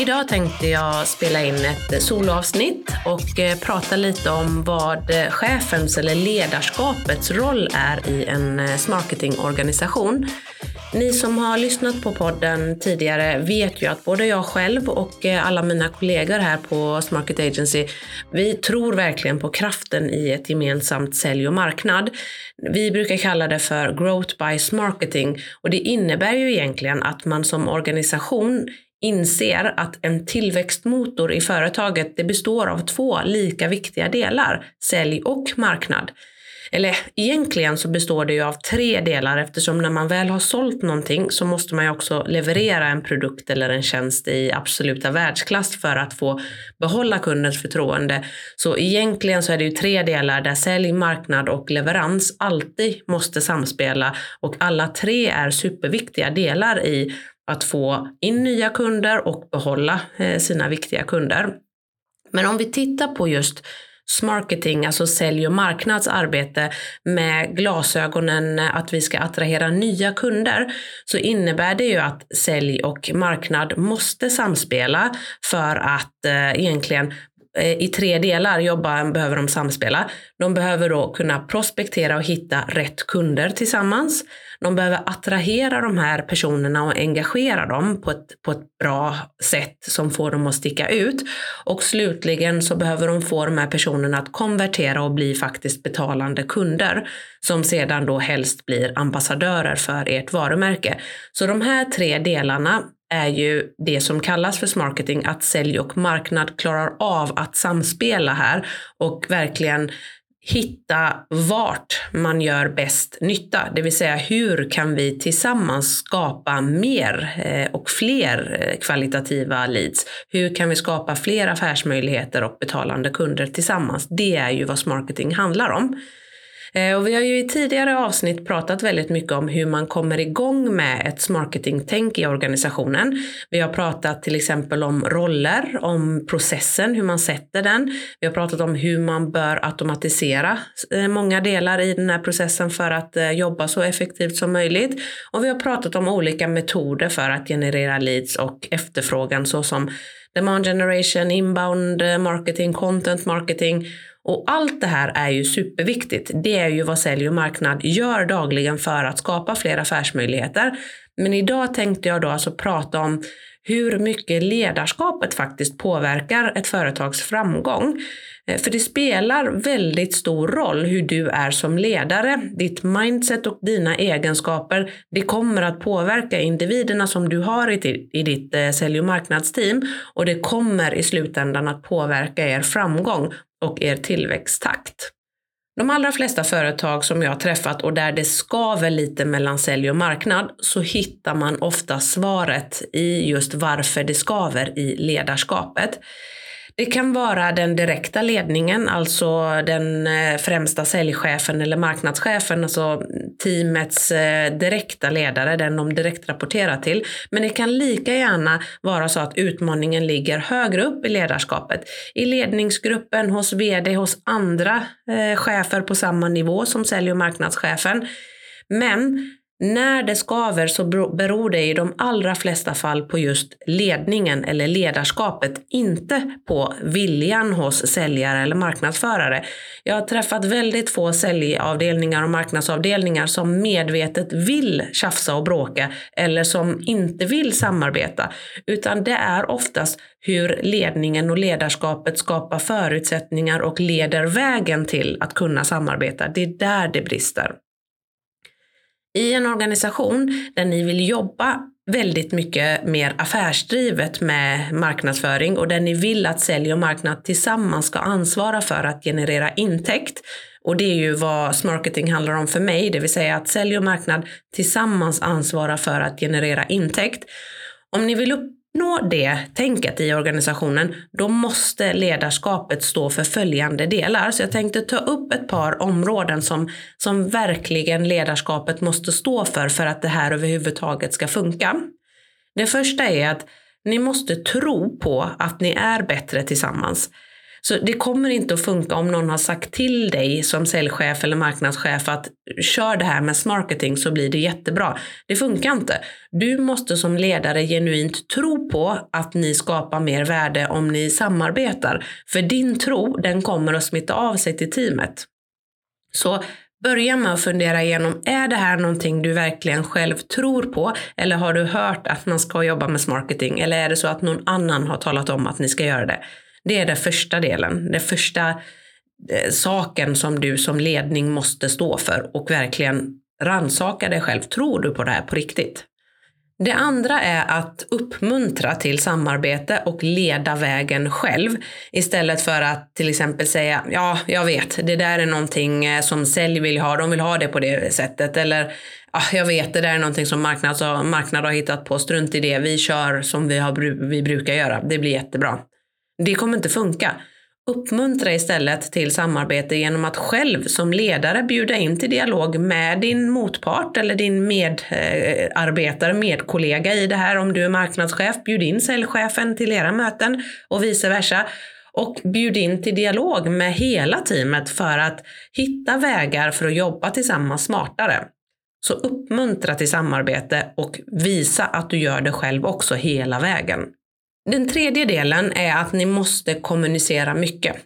Idag tänkte jag spela in ett soloavsnitt och eh, prata lite om vad chefens eller ledarskapets roll är i en eh, marketingorganisation. Ni som har lyssnat på podden tidigare vet ju att både jag själv och eh, alla mina kollegor här på Smarket Agency, vi tror verkligen på kraften i ett gemensamt sälj och marknad. Vi brukar kalla det för growth by Smarketing och det innebär ju egentligen att man som organisation inser att en tillväxtmotor i företaget det består av två lika viktiga delar, sälj och marknad. Eller egentligen så består det ju av tre delar eftersom när man väl har sålt någonting så måste man ju också leverera en produkt eller en tjänst i absoluta världsklass för att få behålla kundens förtroende. Så egentligen så är det ju tre delar där sälj, marknad och leverans alltid måste samspela och alla tre är superviktiga delar i att få in nya kunder och behålla eh, sina viktiga kunder. Men om vi tittar på just marketing, alltså sälj och marknadsarbete med glasögonen eh, att vi ska attrahera nya kunder så innebär det ju att sälj och marknad måste samspela för att eh, egentligen eh, i tre delar jobba, behöver de samspela. De behöver då kunna prospektera och hitta rätt kunder tillsammans. De behöver attrahera de här personerna och engagera dem på ett, på ett bra sätt som får dem att sticka ut. Och slutligen så behöver de få de här personerna att konvertera och bli faktiskt betalande kunder som sedan då helst blir ambassadörer för ert varumärke. Så de här tre delarna är ju det som kallas för marketing, att sälj och marknad klarar av att samspela här och verkligen hitta vart man gör bäst nytta, det vill säga hur kan vi tillsammans skapa mer eh, och fler eh, kvalitativa leads? Hur kan vi skapa fler affärsmöjligheter och betalande kunder tillsammans? Det är ju vad marketing handlar om. Eh, och vi har ju i tidigare avsnitt pratat väldigt mycket om hur man kommer igång med ett marketingtänk i organisationen. Vi har pratat till exempel om roller, om processen, hur man sätter den. Vi har pratat om hur man bör automatisera eh, många delar i den här processen för att eh, jobba så effektivt som möjligt. Och vi har pratat om olika metoder för att generera leads och efterfrågan såsom demand generation, inbound marketing, content marketing och allt det här är ju superviktigt. Det är ju vad sälj och marknad gör dagligen för att skapa fler affärsmöjligheter. Men idag tänkte jag då alltså prata om hur mycket ledarskapet faktiskt påverkar ett företags framgång. Eh, för det spelar väldigt stor roll hur du är som ledare. Ditt mindset och dina egenskaper, det kommer att påverka individerna som du har i ditt eh, sälj och marknadsteam och det kommer i slutändan att påverka er framgång och er tillväxttakt. De allra flesta företag som jag har träffat och där det skaver lite mellan sälj och marknad så hittar man ofta svaret i just varför det skaver i ledarskapet. Det kan vara den direkta ledningen, alltså den eh, främsta säljchefen eller marknadschefen, alltså teamets eh, direkta ledare, den de direkt rapporterar till. Men det kan lika gärna vara så att utmaningen ligger högre upp i ledarskapet. I ledningsgruppen, hos vd, hos andra eh, chefer på samma nivå som sälj och marknadschefen. Men när det skaver så beror det i de allra flesta fall på just ledningen eller ledarskapet, inte på viljan hos säljare eller marknadsförare. Jag har träffat väldigt få säljavdelningar och marknadsavdelningar som medvetet vill tjafsa och bråka eller som inte vill samarbeta, utan det är oftast hur ledningen och ledarskapet skapar förutsättningar och leder vägen till att kunna samarbeta. Det är där det brister. I en organisation där ni vill jobba väldigt mycket mer affärsdrivet med marknadsföring och där ni vill att sälj och marknad tillsammans ska ansvara för att generera intäkt. Och det är ju vad smarketing handlar om för mig, det vill säga att sälj och marknad tillsammans ansvarar för att generera intäkt. Om ni vill upp Nå det tänket i organisationen, då måste ledarskapet stå för följande delar. Så jag tänkte ta upp ett par områden som, som verkligen ledarskapet måste stå för för att det här överhuvudtaget ska funka. Det första är att ni måste tro på att ni är bättre tillsammans. Så det kommer inte att funka om någon har sagt till dig som säljchef eller marknadschef att kör det här med marketing så blir det jättebra. Det funkar inte. Du måste som ledare genuint tro på att ni skapar mer värde om ni samarbetar. För din tro, den kommer att smitta av sig till teamet. Så Börja med att fundera igenom, är det här någonting du verkligen själv tror på? Eller har du hört att man ska jobba med marketing? Eller är det så att någon annan har talat om att ni ska göra det? Det är den första delen, den första eh, saken som du som ledning måste stå för och verkligen ransaka dig själv. Tror du på det här på riktigt? Det andra är att uppmuntra till samarbete och leda vägen själv. Istället för att till exempel säga ja, jag vet, det där är någonting eh, som sälj vill ha, de vill ha det på det sättet. Eller ja, jag vet, det där är någonting som marknad, marknad har hittat på, strunt i det, vi kör som vi, har, vi brukar göra, det blir jättebra. Det kommer inte funka. Uppmuntra istället till samarbete genom att själv som ledare bjuda in till dialog med din motpart eller din medarbetare, medkollega i det här. Om du är marknadschef, bjud in säljchefen till era möten och vice versa. Och bjud in till dialog med hela teamet för att hitta vägar för att jobba tillsammans smartare. Så uppmuntra till samarbete och visa att du gör det själv också hela vägen. Den tredje delen är att ni måste kommunicera mycket.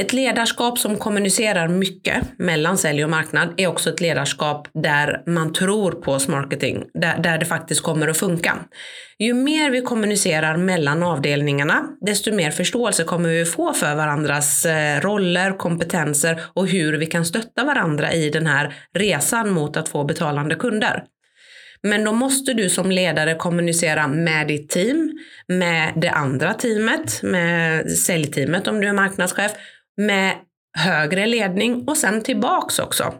Ett ledarskap som kommunicerar mycket mellan sälj och marknad är också ett ledarskap där man tror på marketing, där, där det faktiskt kommer att funka. Ju mer vi kommunicerar mellan avdelningarna, desto mer förståelse kommer vi få för varandras eh, roller, kompetenser och hur vi kan stötta varandra i den här resan mot att få betalande kunder. Men då måste du som ledare kommunicera med ditt team, med det andra teamet, med säljteamet om du är marknadschef, med högre ledning och sen tillbaks också.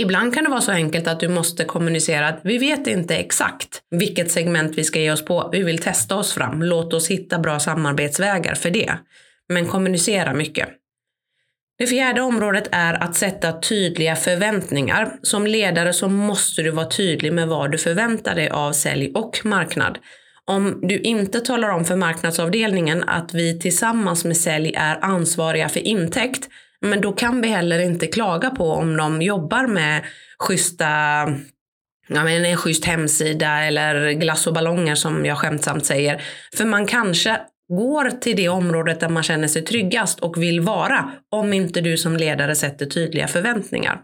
Ibland kan det vara så enkelt att du måste kommunicera att vi vet inte exakt vilket segment vi ska ge oss på. Vi vill testa oss fram. Låt oss hitta bra samarbetsvägar för det. Men kommunicera mycket. Det fjärde området är att sätta tydliga förväntningar. Som ledare så måste du vara tydlig med vad du förväntar dig av sälj och marknad. Om du inte talar om för marknadsavdelningen att vi tillsammans med sälj är ansvariga för intäkt, men då kan vi heller inte klaga på om de jobbar med schyssta ja, men en schysst hemsida eller glass och ballonger som jag skämtsamt säger. För man kanske går till det området där man känner sig tryggast och vill vara om inte du som ledare sätter tydliga förväntningar.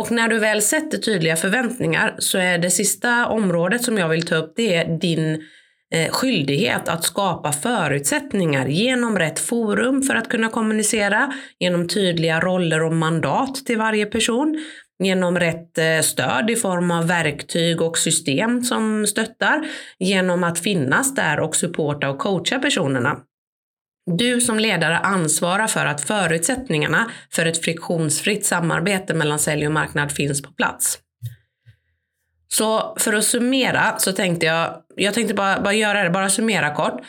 Och när du väl sätter tydliga förväntningar så är det sista området som jag vill ta upp det är din eh, skyldighet att skapa förutsättningar genom rätt forum för att kunna kommunicera, genom tydliga roller och mandat till varje person, genom rätt eh, stöd i form av verktyg och system som stöttar, genom att finnas där och supporta och coacha personerna. Du som ledare ansvarar för att förutsättningarna för ett friktionsfritt samarbete mellan sälj och marknad finns på plats. Så för att summera så tänkte jag, jag tänkte bara, bara göra det, bara summera kort.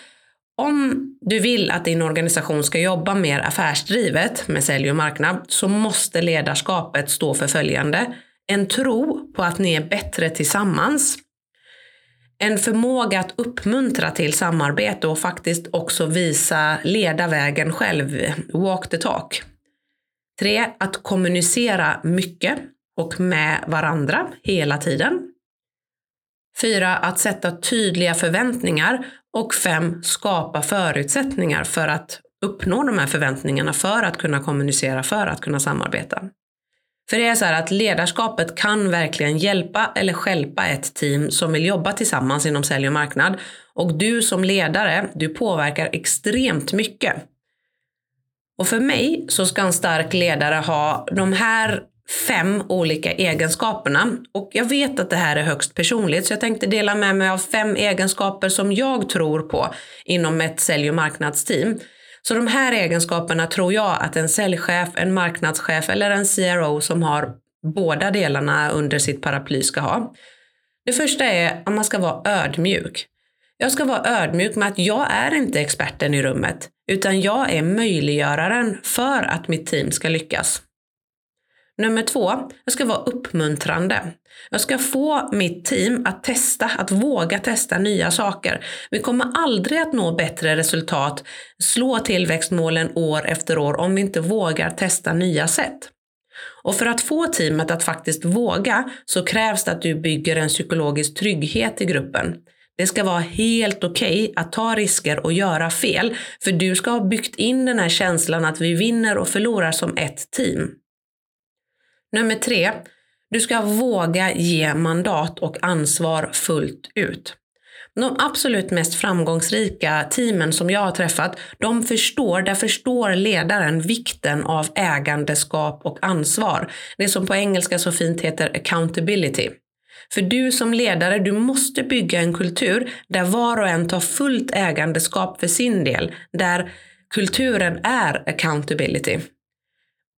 Om du vill att din organisation ska jobba mer affärsdrivet med sälj och marknad så måste ledarskapet stå för följande. En tro på att ni är bättre tillsammans. En förmåga att uppmuntra till samarbete och faktiskt också visa, leda vägen själv, walk the talk. Tre, att kommunicera mycket och med varandra hela tiden. Fyra, att sätta tydliga förväntningar. Och fem, skapa förutsättningar för att uppnå de här förväntningarna för att kunna kommunicera, för att kunna samarbeta. För det är så här att ledarskapet kan verkligen hjälpa eller skälpa ett team som vill jobba tillsammans inom sälj och marknad. Och du som ledare, du påverkar extremt mycket. Och för mig så ska en stark ledare ha de här fem olika egenskaperna. Och jag vet att det här är högst personligt så jag tänkte dela med mig av fem egenskaper som jag tror på inom ett sälj och marknadsteam. Så de här egenskaperna tror jag att en säljchef, en marknadschef eller en CRO som har båda delarna under sitt paraply ska ha. Det första är att man ska vara ödmjuk. Jag ska vara ödmjuk med att jag är inte experten i rummet, utan jag är möjliggöraren för att mitt team ska lyckas. Nummer två, jag ska vara uppmuntrande. Jag ska få mitt team att testa, att våga testa nya saker. Vi kommer aldrig att nå bättre resultat, slå tillväxtmålen år efter år om vi inte vågar testa nya sätt. Och för att få teamet att faktiskt våga så krävs det att du bygger en psykologisk trygghet i gruppen. Det ska vara helt okej okay att ta risker och göra fel, för du ska ha byggt in den här känslan att vi vinner och förlorar som ett team. Nummer tre, du ska våga ge mandat och ansvar fullt ut. De absolut mest framgångsrika teamen som jag har träffat, de förstår, där förstår ledaren vikten av ägandeskap och ansvar. Det som på engelska så fint heter accountability. För du som ledare, du måste bygga en kultur där var och en tar fullt ägandeskap för sin del, där kulturen är accountability.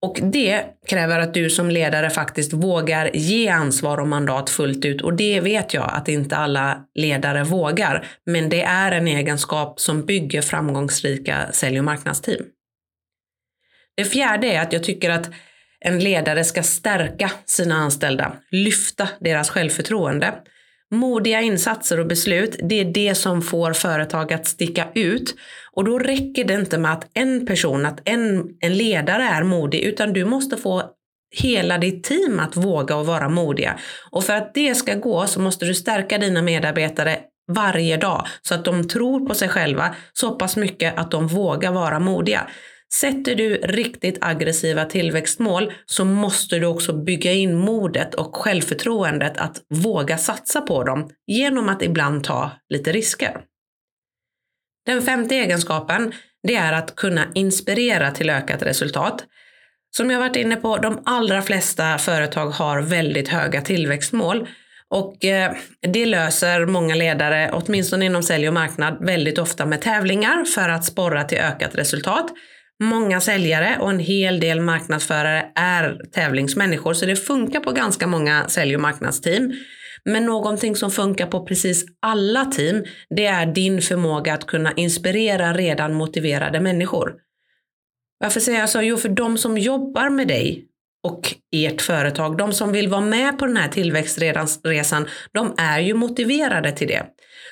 Och det kräver att du som ledare faktiskt vågar ge ansvar och mandat fullt ut. Och det vet jag att inte alla ledare vågar. Men det är en egenskap som bygger framgångsrika sälj och marknadsteam. Det fjärde är att jag tycker att en ledare ska stärka sina anställda, lyfta deras självförtroende. Modiga insatser och beslut, det är det som får företag att sticka ut. Och då räcker det inte med att en person, att en, en ledare är modig, utan du måste få hela ditt team att våga och vara modiga. Och för att det ska gå så måste du stärka dina medarbetare varje dag så att de tror på sig själva så pass mycket att de vågar vara modiga. Sätter du riktigt aggressiva tillväxtmål så måste du också bygga in modet och självförtroendet att våga satsa på dem genom att ibland ta lite risker. Den femte egenskapen det är att kunna inspirera till ökat resultat. Som jag varit inne på, de allra flesta företag har väldigt höga tillväxtmål och eh, det löser många ledare, åtminstone inom sälj och marknad, väldigt ofta med tävlingar för att sporra till ökat resultat. Många säljare och en hel del marknadsförare är tävlingsmänniskor så det funkar på ganska många sälj och marknadsteam. Men någonting som funkar på precis alla team, det är din förmåga att kunna inspirera redan motiverade människor. Varför säger jag så? Jo, för de som jobbar med dig och ert företag, de som vill vara med på den här tillväxtresan, de är ju motiverade till det.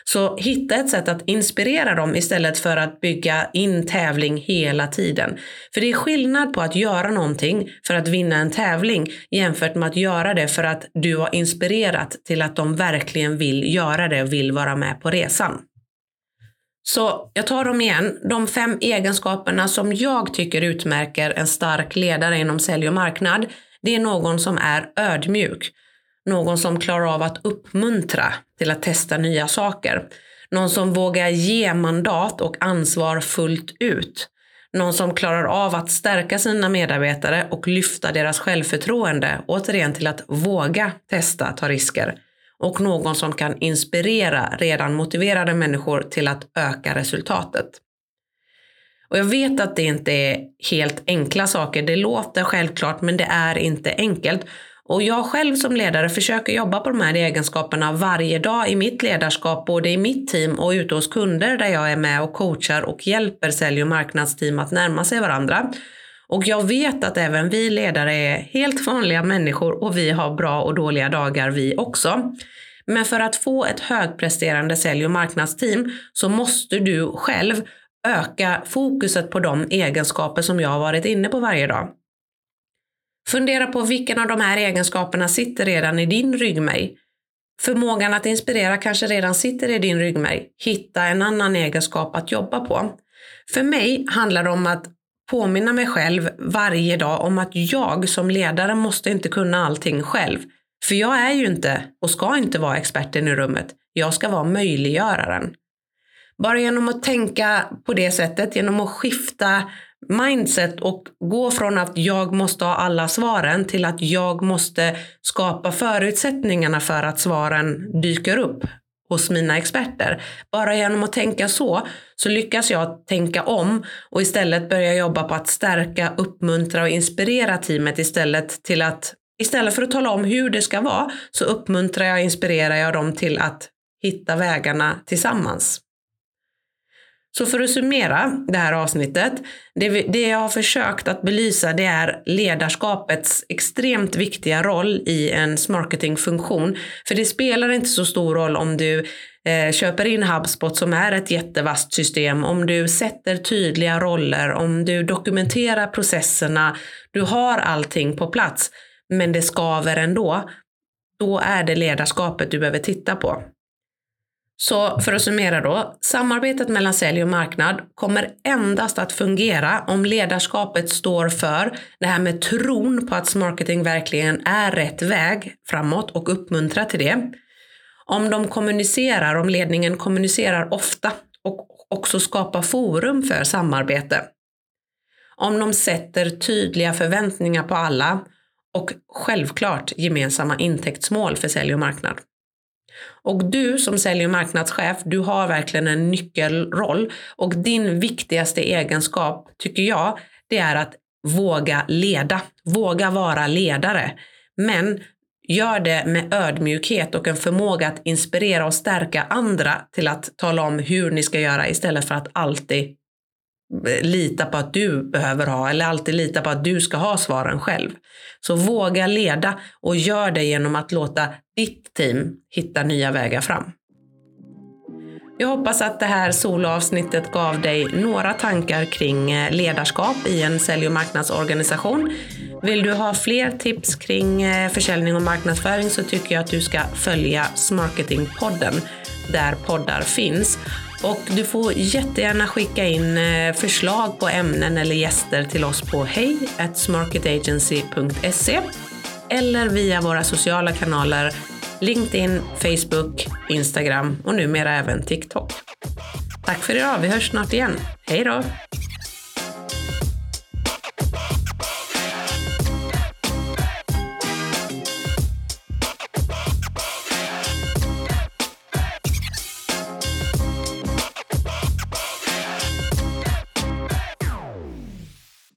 Så hitta ett sätt att inspirera dem istället för att bygga in tävling hela tiden. För det är skillnad på att göra någonting för att vinna en tävling jämfört med att göra det för att du har inspirerat till att de verkligen vill göra det och vill vara med på resan. Så jag tar dem igen. De fem egenskaperna som jag tycker utmärker en stark ledare inom sälj och marknad, det är någon som är ödmjuk. Någon som klarar av att uppmuntra till att testa nya saker. Någon som vågar ge mandat och ansvar fullt ut. Någon som klarar av att stärka sina medarbetare och lyfta deras självförtroende, återigen till att våga testa, ta risker. Och någon som kan inspirera redan motiverade människor till att öka resultatet. Och jag vet att det inte är helt enkla saker. Det låter självklart, men det är inte enkelt. Och jag själv som ledare försöker jobba på de här egenskaperna varje dag i mitt ledarskap, både i mitt team och ute hos kunder där jag är med och coachar och hjälper sälj och marknadsteam att närma sig varandra. Och jag vet att även vi ledare är helt vanliga människor och vi har bra och dåliga dagar vi också. Men för att få ett högpresterande sälj och marknadsteam så måste du själv öka fokuset på de egenskaper som jag har varit inne på varje dag. Fundera på vilken av de här egenskaperna sitter redan i din ryggmärg. Förmågan att inspirera kanske redan sitter i din ryggmärg. Hitta en annan egenskap att jobba på. För mig handlar det om att påminna mig själv varje dag om att jag som ledare måste inte kunna allting själv. För jag är ju inte och ska inte vara experten i rummet. Jag ska vara möjliggöraren. Bara genom att tänka på det sättet, genom att skifta mindset och gå från att jag måste ha alla svaren till att jag måste skapa förutsättningarna för att svaren dyker upp hos mina experter. Bara genom att tänka så, så lyckas jag tänka om och istället börja jobba på att stärka, uppmuntra och inspirera teamet istället till att Istället för att tala om hur det ska vara så uppmuntrar jag och inspirerar jag dem till att hitta vägarna tillsammans. Så för att summera det här avsnittet, det, vi, det jag har försökt att belysa det är ledarskapets extremt viktiga roll i en marketingfunktion. För det spelar inte så stor roll om du eh, köper in HubSpot som är ett jättevast system, om du sätter tydliga roller, om du dokumenterar processerna, du har allting på plats, men det skaver ändå. Då är det ledarskapet du behöver titta på. Så för att summera då, samarbetet mellan sälj och marknad kommer endast att fungera om ledarskapet står för det här med tron på att marketing verkligen är rätt väg framåt och uppmuntrar till det. Om de kommunicerar, om ledningen kommunicerar ofta och också skapar forum för samarbete. Om de sätter tydliga förväntningar på alla och självklart gemensamma intäktsmål för sälj och marknad. Och du som sälj och marknadschef, du har verkligen en nyckelroll och din viktigaste egenskap, tycker jag, det är att våga leda, våga vara ledare. Men gör det med ödmjukhet och en förmåga att inspirera och stärka andra till att tala om hur ni ska göra istället för att alltid lita på att du behöver ha eller alltid lita på att du ska ha svaren själv. Så våga leda och gör det genom att låta ditt team hitta nya vägar fram. Jag hoppas att det här soloavsnittet gav dig några tankar kring eh, ledarskap i en sälj och marknadsorganisation. Vill du ha fler tips kring eh, försäljning och marknadsföring så tycker jag att du ska följa Smarketingpodden där poddar finns. Och du får jättegärna skicka in eh, förslag på ämnen eller gäster till oss på hej smarketagency.se eller via våra sociala kanaler LinkedIn, Facebook, Instagram och numera även TikTok. Tack för idag, vi hörs snart igen. Hej då!